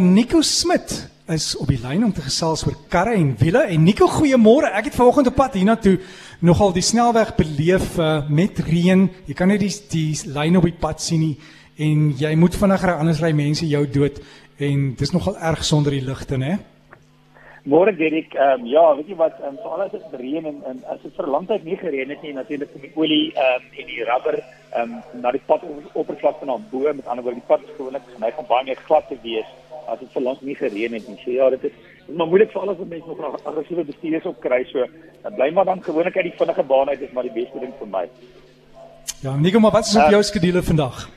Nico Smit is op die lyn om te gesels oor karre en wiele en Nico goeiemôre. Ek het vanoggend op pad hiernatoe nogal die snelweg beleef uh, met reën. Jy kan net die die lyn op die pad sien nie en jy moet vinniger anders ry mense jou dood en dis nogal erg sonder die ligte, né? Môre Derek, ehm um, ja, weet jy wat, um, veral as dit reën en, en as dit vir lang tyd nie gereën het nie, natuurlik kom die olie ehm um, en die rubber ehm um, na die pad oppervlakte na bo, met ander woorde die pad is gewoonlik geneig om baie meer glad te wees as dit verlang nie gereën het nie. So ja, dit is dit is maar moeilik vir alles wat mense nog aggressiewe bestuurders op kry. So dan bly maar dan gewoonlik uit die vinnige baan uit is maar die beste ding vir my. Ja, Nico, maar wat is op uh, jou skedule vandag?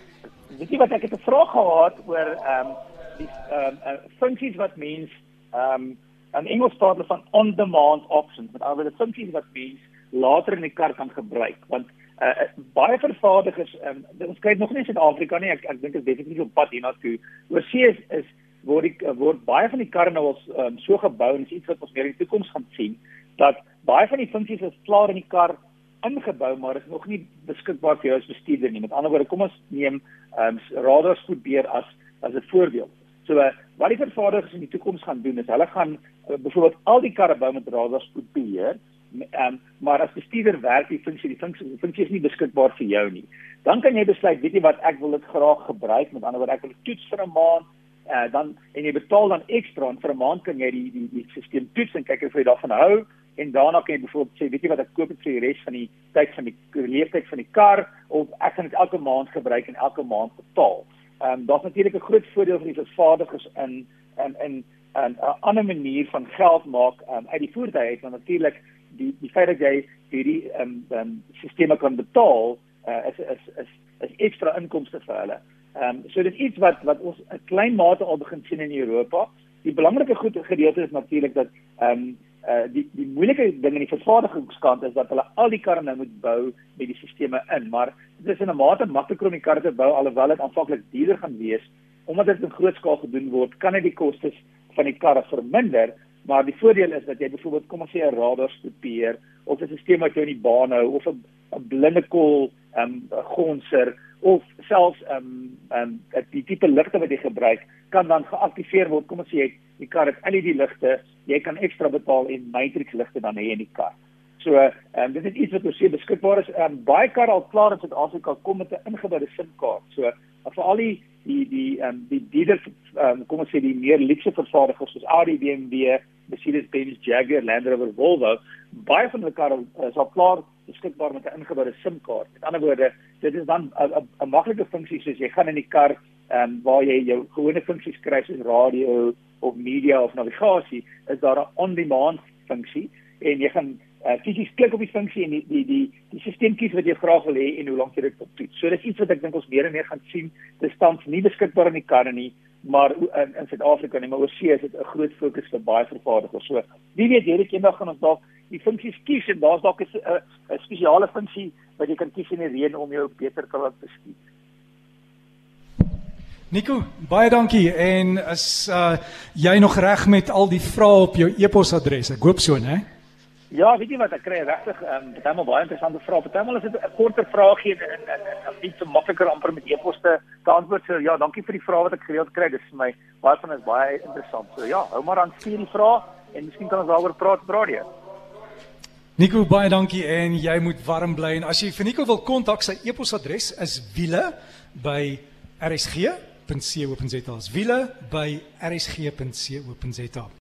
Weet jy wat ek het 'n vraag gehad oor ehm um, die ehm um, uh, funksies wat mens ehm um, in Engels praat hulle van on demand options, met ander woorde funksies wat mens later in die kar kan gebruik want uh, baie vervaardigers um, ons kyk nog nie in Suid-Afrika nie ek ek dink dit is definitief op pad hiernatoe oor see is, is word die word baie van die karre nou al um, so gebou en is iets wat ons meer in die toekoms gaan sien dat baie van die funksies is klaar in die kar ingebou maar is nog nie beskikbaar vir jou as bestuurder nie. Met ander woorde, kom ons neem ehm um, radar spoedbeheer as as 'n voorbeeld. So uh, wat die vervaardigers in die toekoms gaan doen is hulle gaan uh, byvoorbeeld al die karre bou met radar spoedbeheer Ehm um, maar as bestuurder werk die funksie die funksie die funksie is nie beskikbaar vir jou nie. Dan kan jy besluit, weet jy wat, ek wil dit graag gebruik. Met ander woorde, ek wil toets vir 'n maand uh, dan en jy betaal dan ekstra en vir 'n maand kan jy die die die stelsel toets en kyk of jy daarvan hou en daarna kan jy byvoorbeeld sê weet jy wat ek koop vir die res van die tyd van die leeftyd van die kar of ek gaan dit elke maand gebruik en elke maand betaal. Ehm um, daar's natuurlik 'n groot voordeel vir die vervaardigers in in in 'n ander manier van geld maak um, uit die voertuie uit want natuurlik die die feit dat jy hierdie ehm um, ehm um, stelsels kan betaal uh, is is is is ekstra inkomste vir hulle. Ehm um, so dit is iets wat wat ons 'n klein mate al begin sien in Europa. Die belangrike goed gedeelte is natuurlik dat ehm um, uh die die moeilike ding in die vervaardigingskant is dat hulle al die karre nou moet bou met die stelsels in, maar dit is in 'n mate makliker om die karre te bou alhoewel dit aanvanklik duurder gaan wees. Omdat dit in groot skaal gedoen word, kan dit die kostes van die karre verminder, maar die voordeel is dat jy byvoorbeeld kom ons sê 'n radar stopeer of 'n stelsel wat jou in die baan hou of 'n blinde kol ehm um, gonser of selfs ehm um, ehm um, die tipe ligte wat jy gebruik kan dan geaktiveer word. Kom ons sê jy die kar het LED ligte, jy kan ekstra betaal en matrix ligte dan hê in die kar. So ehm um, dit is iets wat ons sê beskikbaar is. Ehm um, baie karre al klaar in Suid-Afrika kom met 'n ingeboude SIM-kaart. So vir al die die die ehm um, die dieder ehm um, kom ons sê die meer luxe vervaardigers soos Audi, BMW, Mercedes-Benz, Jaguar, Land Rover, Volvo, baie van hulle karre is al klaar beskikbaar met 'n ingeboude SIM-kaart. Met ander woorde, dit is dan 'n maklike funksie soos jy gaan in die kar ehm um, waar jy jou gewone funksies kry soos radio of media of navigasie, is daar 'n on-demand funksie en jy gaan uh, fisies klik op die funksie en die die die die stelsel kies wat jy graag wil hê en hoe lank jy dit wil toets. So dis iets wat ek dink ons meer en meer gaan sien. Dit staan nie beskikbaar in die karre nie maar in in Suid-Afrika nie, maar oor see is dit 'n groot fokus vir baie vervaardigers. So, wie weet hierdie eendag gaan ons dalk die funksies kies en daar's dalk 'n 'n spesiale funksie wat jy kan kies in die reën om jou beter te laat bestuur. Nico, baie dankie en is uh jy nog reg met al die vrae op jou e-posadres? Ek hoop so, né? Ja, weet jy wat ek kry regtig ehm um, baie baie interessante vrae. Partymal is dit 'n korter vraagie en en en nie so makliker amper met e-poste te antwoord. So ja, dankie vir die vrae wat ek gereeld kry. Dit is vir my baie van is baie interessant. So ja, hou maar aan stuur die vrae en miskien kan ons daaroor praat op radio. Nico, baie dankie en jy moet warm bly en as jy vir Nico wil kontak, sy e-posadres is wiele by